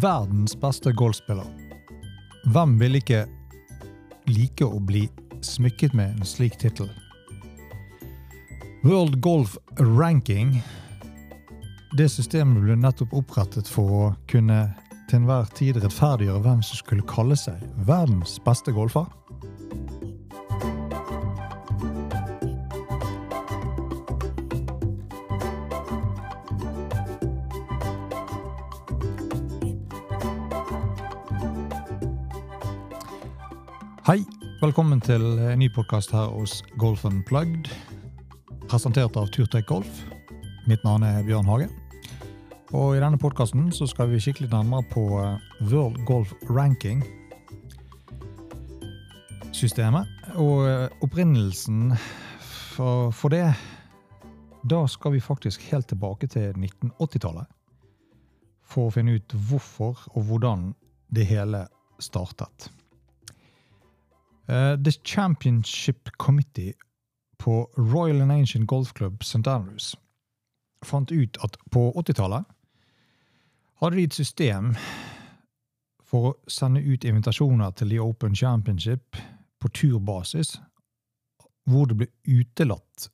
verdens beste golfspiller. Hvem vil ikke like å bli smykket med en slik tittel? World Golf Ranking Det systemet ble nettopp opprettet for å kunne til enhver tid rettferdiggjøre hvem som skulle kalle seg verdens beste golfer. Velkommen til en ny podkast her hos Golf Unplugged. Presentert av Turtek Golf. Mitt navn er Bjørn Hage. Og I denne podkasten skal vi kikke litt nærmere på eh, World Golf Ranking-systemet. Og eh, opprinnelsen for, for det Da skal vi faktisk helt tilbake til 1980-tallet. For å finne ut hvorfor og hvordan det hele startet. Uh, The Championship Committee på Royal and Ancient Golf Club St. Andrews fant ut at på 80-tallet hadde de et system for å sende ut invitasjoner til The Open Championship på turbasis, hvor det ble utelatt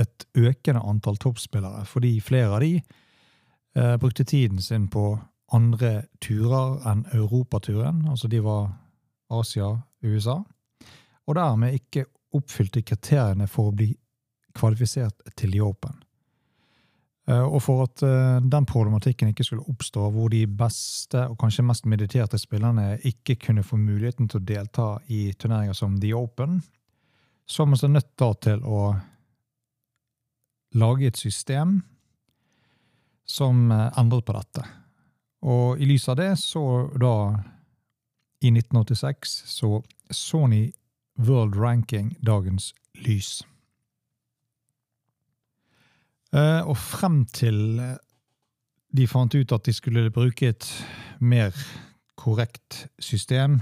et økende antall toppspillere, fordi flere av de eh, brukte tiden sin på andre turer enn europaturen, altså de var Asia, USA og dermed ikke oppfylte kriteriene for å bli kvalifisert til The Open. Eh, og for at eh, den problematikken ikke skulle oppstå, hvor de beste og kanskje mest mediterte spillerne ikke kunne få muligheten til å delta i turneringer som The Open, så var man så nødt til å lage et system som eh, endret på dette. Og i lys av det, så da i 1986, så Sony World Ranking dagens lys. Eh, og frem til eh, de fant ut at de skulle bruke et mer korrekt system,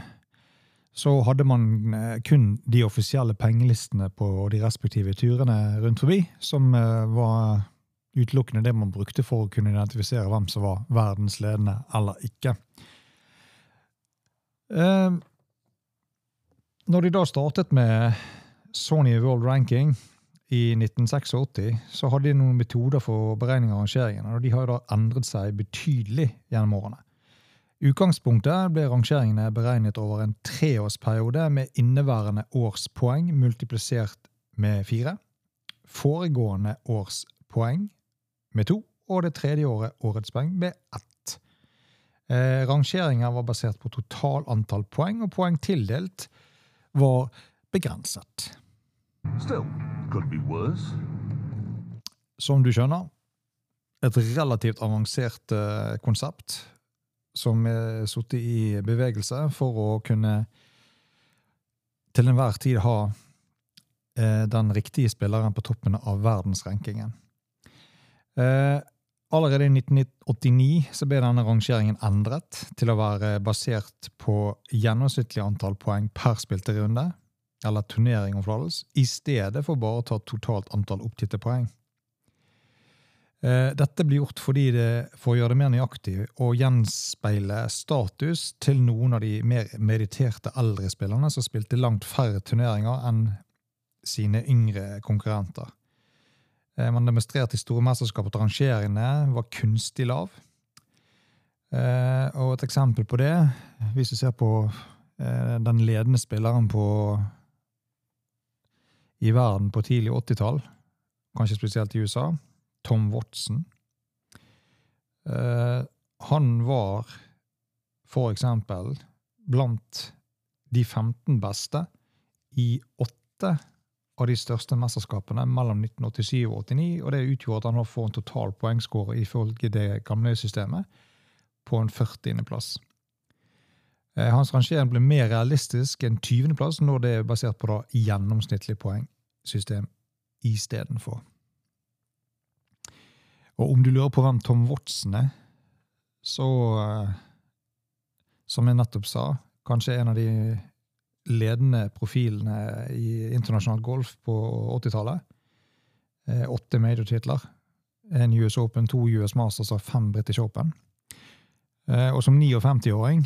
så hadde man eh, kun de offisielle pengelistene på de respektive turene rundt forbi, som var utelukkende det man brukte for å kunne identifisere hvem som var verdensledende eller ikke. Når de da startet med Sony World Ranking i 1986, så hadde de noen metoder for beregning av rangeringen, og de har da endret seg betydelig gjennom årene. Utgangspunktet ble rangeringene beregnet over en treårsperiode med inneværende års poeng multiplisert med fire, foregående års poeng med to, og det tredje året årets poeng med ett. Eh, rangeringer var basert på total antall poeng og poeng tildelt var begrenset. Still, could be worse. Som du skjønner, et relativt avansert uh, konsept som er satt i bevegelse for å kunne til enhver tid ha uh, den riktige spilleren på toppen av verdensrankingen. Uh, Allerede i 1989 så ble denne rangeringen endret til å være basert på gjennomsnittlig antall poeng per spilte runde, eller turnering om forlatelse, i stedet for bare å ta totalt antall oppgitte poeng. Eh, dette blir gjort det, for å gjøre det mer nøyaktig og gjenspeile status til noen av de mer mediterte eldre spillerne som spilte langt færre turneringer enn sine yngre konkurrenter. Eh, man demonstrerte i store mesterskap at rangeringene var kunstig lav. Eh, og et eksempel på det, hvis du ser på eh, den ledende spilleren på i verden på tidlig 80-tall, kanskje spesielt i USA, Tom Watson. Han var for eksempel blant de 15 beste i åtte av de største mesterskapene mellom 1987 og 1989, og det utgjorde at han får en total poengscore ifølge det gamle systemet på en 40.-plass. Eh, hans rangering ble mer realistisk enn 20.-plass når det er basert på da gjennomsnittlig poengsystem istedenfor. Og om du lurer på hvem Tom Watson er, så eh, Som jeg nettopp sa, kanskje en av de ledende profilene i internasjonal golf på 80-tallet. Eh, åtte major-titler. En US Open, to US Masters og fem British Open. Eh, og som 59-åring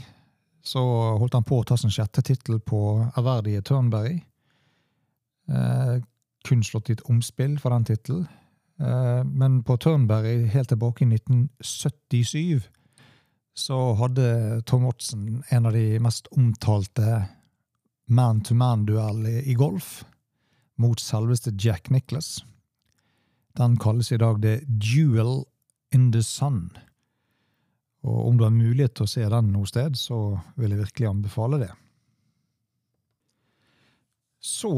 så holdt han på å ta sin sjette tittel på ærverdige Turnberry. Eh, kun slått i et omspill for den tittelen. Eh, men på Turnberry helt tilbake i 1977 så hadde Tom Watson en av de mest omtalte man-to-man-duell i golf mot selveste Jack Nicholas. Den kalles i dag The Duel in the Sun. Og om du har mulighet til å se den noe sted, så vil jeg virkelig anbefale det. Så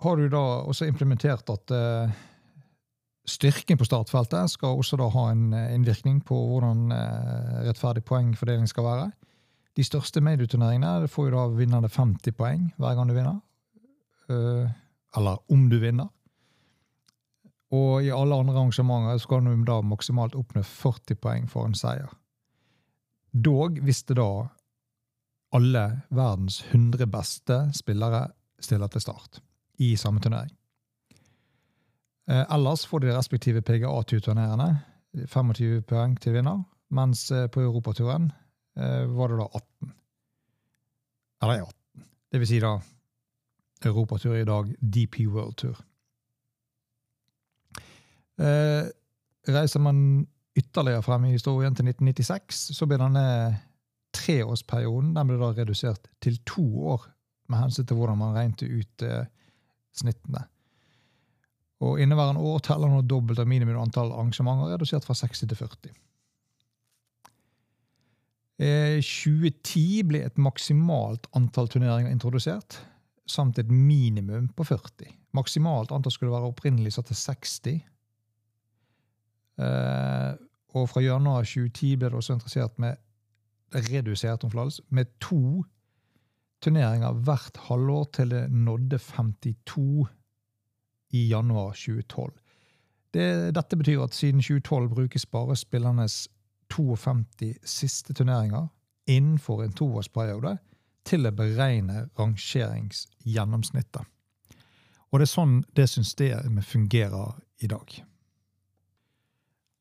har du da også implementert at uh, styrken på startfeltet skal også da ha en uh, innvirkning på hvordan uh, rettferdig poengfordeling skal være. De største medieturneringene får jo da vinnerne 50 poeng hver gang du vinner. eller om du vinner. Og i alle andre arrangementer skal du da maksimalt oppnå 40 poeng for en seier. Dog visste da alle verdens 100 beste spillere stiller til start i samme turnering. Eh, ellers får de respektive PGA-turnerende 25 poeng til vinner, mens eh, på europaturen eh, var det da 18. Eller 18. Det vil si da europatur i dag, DP World Tour. Eh, reiser man ytterligere frem i historien til 1996, så blir denne treårsperioden den ble da redusert til to år, med hensyn til hvordan man regnet ut eh, snittene. Og Inneværende år teller nå dobbelt av minimum antall arrangementer, redusert fra 60 til 40. I eh, 2010 ble et maksimalt antall turneringer introdusert, samt et minimum på 40. Maksimalt antall skulle være opprinnelig satt til 60, Eh, og fra januar 2010 ble det også interessert med redusert med to turneringer hvert halvår til det nådde 52 i januar 2012. Det, dette betyr at siden 2012 brukes bare spillernes 52 siste turneringer innenfor en toårsperiode til å beregne rangeringsgjennomsnittet. Og det er sånn det systemet fungerer i dag.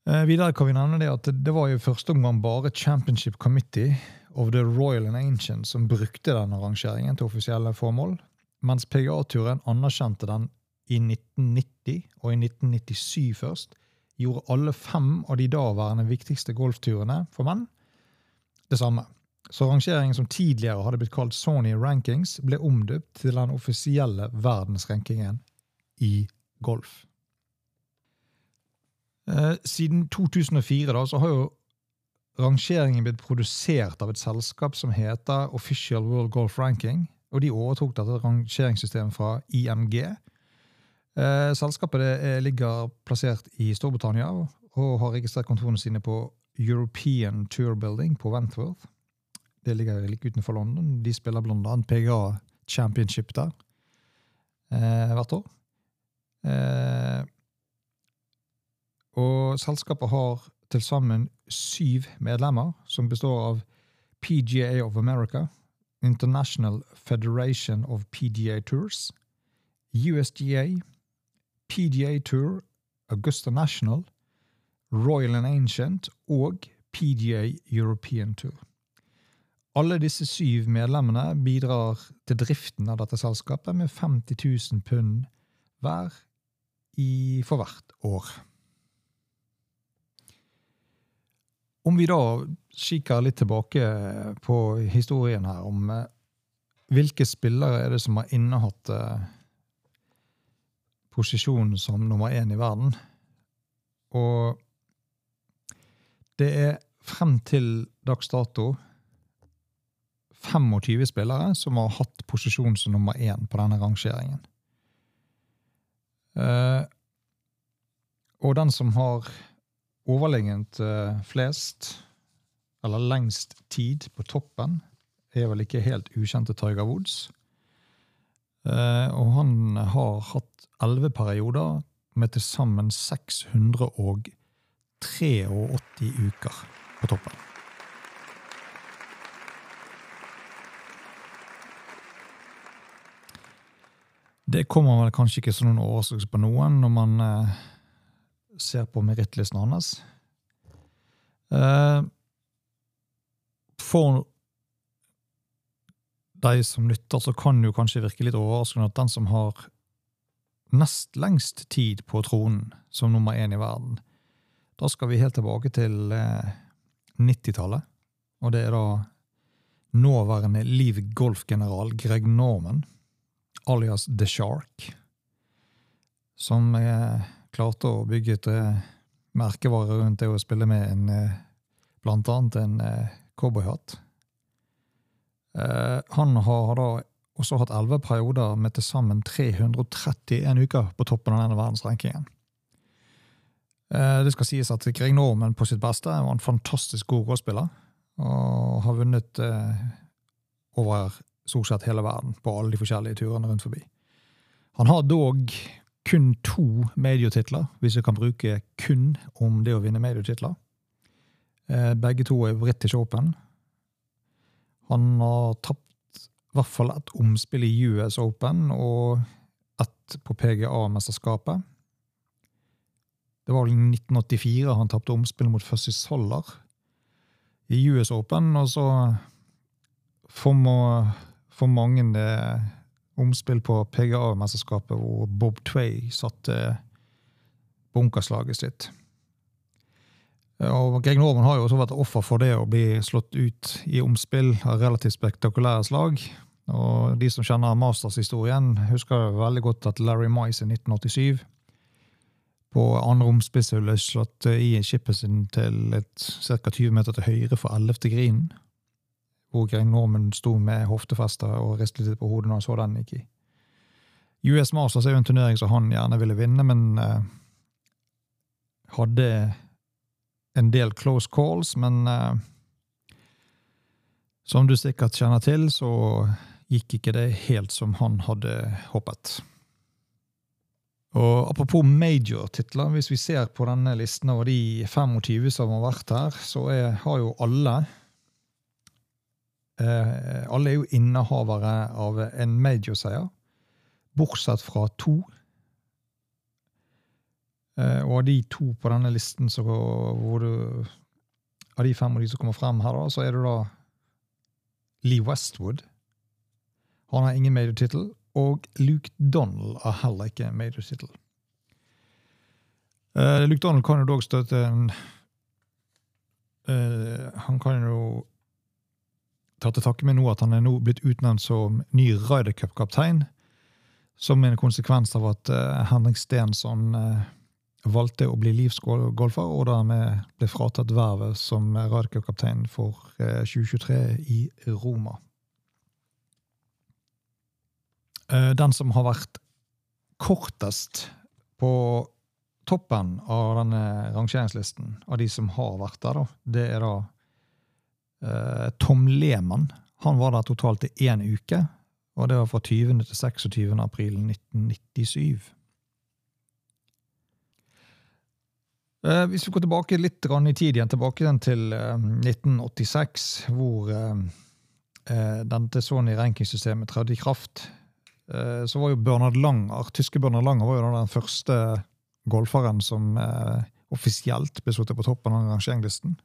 Eh, videre kan vi nevne det at det var i første omgang bare Championship Committee of the Royal and Ancient som brukte denne rangeringen til offisielle formål, mens PGA-turen anerkjente den i 1990 og i 1997 først, gjorde alle fem av de daværende viktigste golfturene for menn det samme. Så rangeringen som tidligere hadde blitt kalt Sony Rankings, ble omdøpt til den offisielle verdensrankingen i golf. Eh, siden 2004 da, så har jo rangeringen blitt produsert av et selskap som heter Official World Golf Ranking. og De overtok dette rangeringssystemet fra IMG. Eh, selskapet ligger plassert i Storbritannia og har registrert kontorene sine på European Tour Building på Wentworth. Det ligger like utenfor London. De spiller bl.a. PGA Championship der eh, hvert år. Eh, og selskapet har til sammen syv medlemmer, som består av PGA of America, International Federation of PGA Tours, USGA, PGA Tour, Augusta National, Royal and Ancient og PGA European Tour. Alle disse syv medlemmene bidrar til driften av dette selskapet med 50 000 pund hver i, for hvert år. Om vi da kikker litt tilbake på historien her, om eh, hvilke spillere er det som har innehatt eh, posisjonen som nummer én i verden? Og det er frem til dags dato 25 spillere som har hatt posisjon som nummer én på denne rangeringen. Uh, og den som har overlegent uh, flest, eller lengst tid på toppen, er vel ikke helt ukjente Tiger Woods. Uh, og han har hatt elleve perioder med til sammen 683 uker på toppen. Det kommer vel kanskje ikke som noen overraskelse på noen når man uh, ser på merittlisten hans. Uh, for de som lytter, så kan det jo kanskje virke litt overraskende at den som har nest lengst tid på tronen som nummer én i verden, da skal vi helt tilbake til eh, 90-tallet. Og det er da nåværende Liv Golf-general Greg Norman, alias The Shark, som eh, klarte å bygge et eh, merkevare rundt det å spille med en eh, blant annet en eh, cowboyhatt. Eh, han har da også hatt elleve perioder med til sammen 331 uker på toppen av denne verdensrankingen. Eh, det skal sies at Greg Norman på sitt beste var en fantastisk god rådspiller, og har vunnet eh, over stort sett hele verden på alle de forskjellige turene rundt forbi. Han har dog kun to mediotitler, hvis vi kan bruke kun om det å vinne mediotitler. Eh, begge to er British Open. Han har tapt hvert fall et omspill i US Open og ett på PGA-mesterskapet. Det var vel i 1984 han tapte omspill mot Fuzzy Soller i US Open, og så for, for mange det omspill på PGA-mesterskapet hvor Bob Tway satte bunkerslaget sitt. Og Greg Norman har jo også vært offer for det å bli slått ut i omspill av relativt spektakulære slag. Og de som kjenner Masters-historien, husker veldig godt at Larry Mice i 1987 på andre romspisshullet slått i skipet sin til et ca. 20 meter til høyre for 11. grinen. Hvor Greg Norman sto med hoftefester og ristet litt på hodet når han så den gikk i. US Masters er jo en turnering som han gjerne ville vinne, men eh, hadde en del close calls. Men eh, som du sikkert kjenner til, så gikk ikke det helt som han hadde håpet. Og Apropos major-titler, hvis vi ser på denne listen over de 25 som har vært her, så er, har jo alle eh, Alle er jo innehavere av en major-seier, bortsett fra to. Eh, og av de to på denne listen, så, hvor du, av de fem av de som kommer frem her, da, så er det da Lee Westwood. Han har ingen major-tittel. Og Luke Donald har heller ikke major-tittel. Uh, Luke Donald kan jo dog støtte en uh, Han kan jo ta til takke med nå at han er nå blitt utnevnt som ny Ryder Cup-kaptein, som en konsekvens av at uh, Henrik Stensson valgte å bli livsgolfer, og dermed ble fratatt vervet som Ryder Cup-kaptein for 2023 i Roma. Eh, den som har vært kortest på toppen av denne rangeringslisten, av de som har vært der, det er da eh, Tom Lehmann. Han var der totalt i én uke, og det var fra 20. til 26. april 1997. Eh, hvis vi går tilbake litt i tid igjen, tilbake til 1986, hvor dette Sony rankingsystemet trådte i kraft, Eh, så var jo Bernhard Langer, tyske Bernhard Langer var jo den første golferen som eh, offisielt ble satt på toppen av rangeringslisten.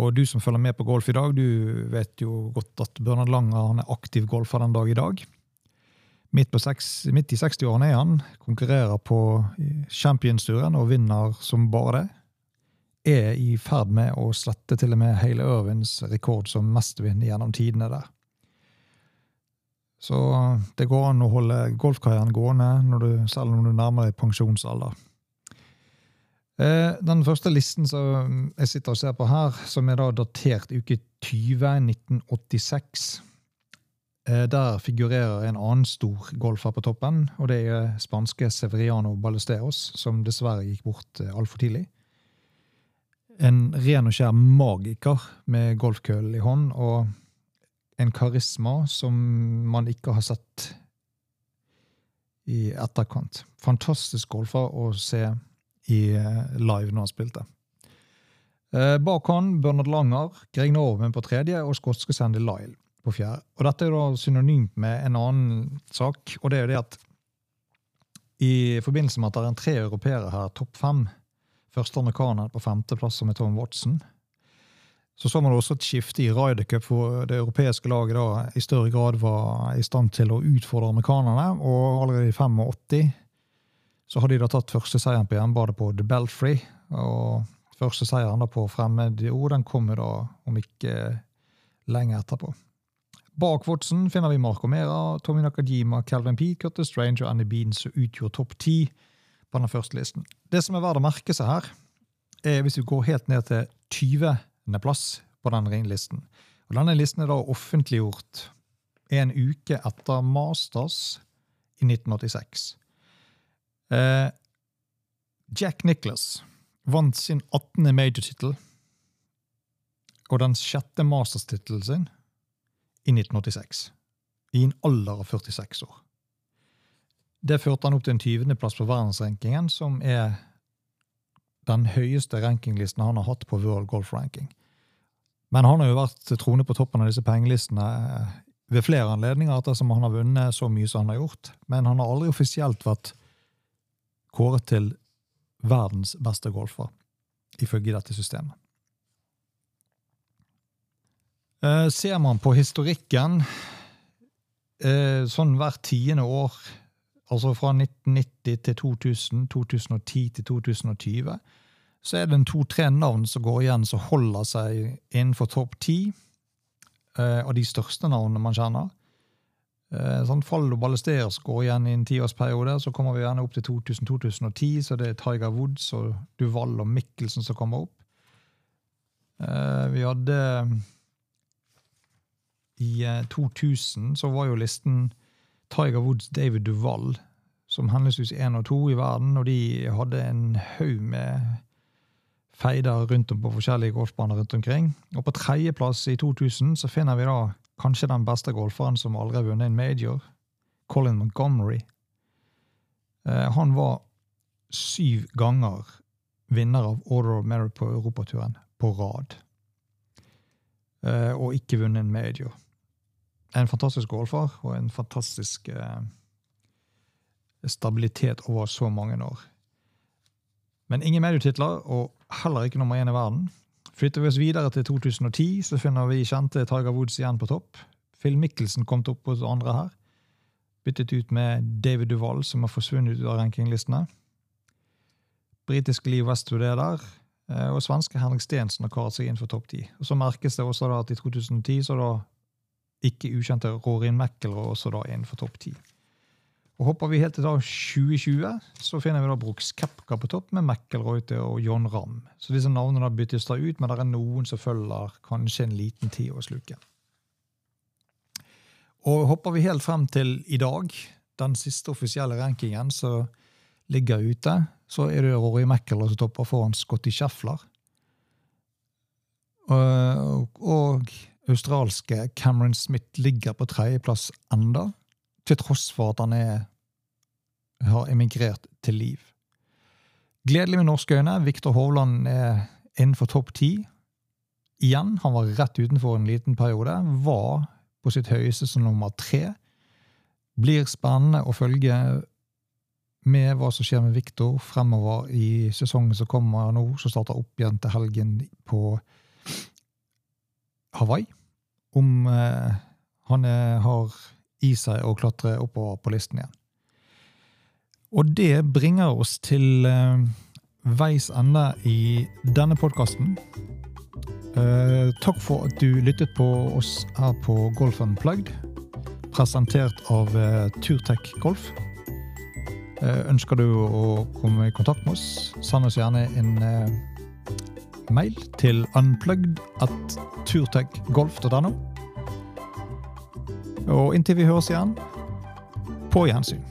Og du som følger med på golf i dag, du vet jo godt at Bernhard Langer han er aktiv golfer den dag i dag. Midt, seks, midt i 60-årene er han, konkurrerer på Champions-turen og vinner som bare det. Er i ferd med å slette til og med hele Irvins rekord som mestvinn gjennom tidene der. Så det går an å holde golfkarrieren gående du, selv om du nærmer deg pensjonsalder. Eh, den første listen som jeg sitter og ser på her, som er da datert uke 20, 1986 eh, Der figurerer en annen stor golfer på toppen, og det er spanske Severiano Ballesteros, som dessverre gikk bort eh, altfor tidlig. En ren og skjær magiker med golfkøll i hånd. og en karisma som man ikke har sett i etterkant. Fantastisk golfer å se i eh, live når han spilte. Eh, bak han Bernard Langer, Greg Norman på tredje og skotske Sandy Lyle på fjerde. Og Dette er da synonymt med en annen sak, og det er jo det at i forbindelse med at det er en tre europeere her, topp fem, første amerikaner på femteplass som er Tom Watson, Så så man også et skifte i Ryder Cup, hvor det europeiske laget da i større grad var i stand til å utfordre amerikanerne. Og allerede i 85 så hadde de da tatt første seieren på hjemmebane på The Belfry. Og første seieren da på fremmed ord den kommer da om ikke lenge etterpå. Bak Watson finner vi Marco Mera, Tommy Nakajima, Calvin P, Curtis Stranger og Andy Bean, som utgjorde topp ti på den første listen. Det som er verdt å merke seg her, er hvis vi går helt ned til 20 plass på den ringlisten. Og Denne listen er da offentliggjort en uke etter Masters i 1986. Eh, Jack Nicholas vant sin 18. major-tittel og den sjette Masters-tittelen sin i 1986. I en alder av 46 år. Det førte han opp til en 20.-plass på verdensrankingen, som er den høyeste rankinglisten han har hatt på World Golf Ranking. Men han har jo vært troende på toppen av disse pengelistene eh, ved flere anledninger, ettersom han har vunnet så mye som han har gjort. Men han har aldri offisielt vært kåret til verdens beste golfer, ifølge dette systemet. Eh, ser man på historikken eh, sånn hvert tiende år, altså fra 1990 til 2000, 2010 til 2020, så er det en to-tre navn som går igjen som holder seg innenfor topp ti eh, av de største navnene man kjenner. Eh, sånn Fall og Ballesteros går igjen i en tiårsperiode. Så kommer vi gjerne opp til 2000-2010, så det er Tiger Woods og Duval og Mikkelsen som kommer opp. Eh, vi hadde I 2000 så var jo listen Tiger Woods, David Duval, som henholdsvis én og to i verden, og de hadde en haug med feider rundt om på forskjellige golfbaner rundt omkring. Og på tredjeplass i 2000 så finner vi da kanskje den beste golferen som aldri har vunnet en major, Colin Montgomery. Eh, han var syv ganger vinner av Order of Merit på europaturen på rad. Eh, og ikke vunnet en major. En fantastisk golfer og en fantastisk eh, stabilitet over så mange år. Men ingen medietitler, og heller ikke nummer én i verden. Flytter vi oss videre til 2010, så finner vi kjente Tiger Woods igjen på topp. Phil Mickelson kom opp på andre her. Byttet ut med David Duval, som har forsvunnet ut av rankinglistene. Britiske Lee Westwood er der, eh, og svenske Henrik Stensen har karet seg inn for topp ti. Så merkes det også da at i 2010 så da ikke ukjente Rorin McIlroy også da inn for topp ti. Og Hopper vi helt til da 2020, så finner vi da Brooks Kepka på topp med McElroyte og John Ramm. Så disse navnene da byttes da ut, men det er noen som følger kanskje en liten tid å sluke. Og hopper vi helt frem til i dag, den siste offisielle rankingen som ligger ute, så er det Rory McElroy som topper foran Scotty Scheffler. Og, og australske Cameron Smith ligger på tredjeplass enda, til tross for at han er, har emigrert til liv. Gledelig med norske øyne. Viktor Hovland er innenfor topp ti. Igjen, han var rett utenfor en liten periode. Var på sitt høyeste som nummer tre. Blir spennende å følge med hva som skjer med Viktor fremover i sesongen som kommer nå, som starter opp igjen til helgen på Hawaii. Om eh, han er, har i seg å klatre oppover på listen igjen. Og det bringer oss til eh, veis ende i denne podkasten. Eh, takk for at du lyttet på oss her på Golf Unplugged, presentert av eh, Turtech Golf. Ønsker du å komme i kontakt med oss, send oss gjerne en mail til unplugged at turtechgolf.no. Og inntil vi høres igjen, på gjensyn.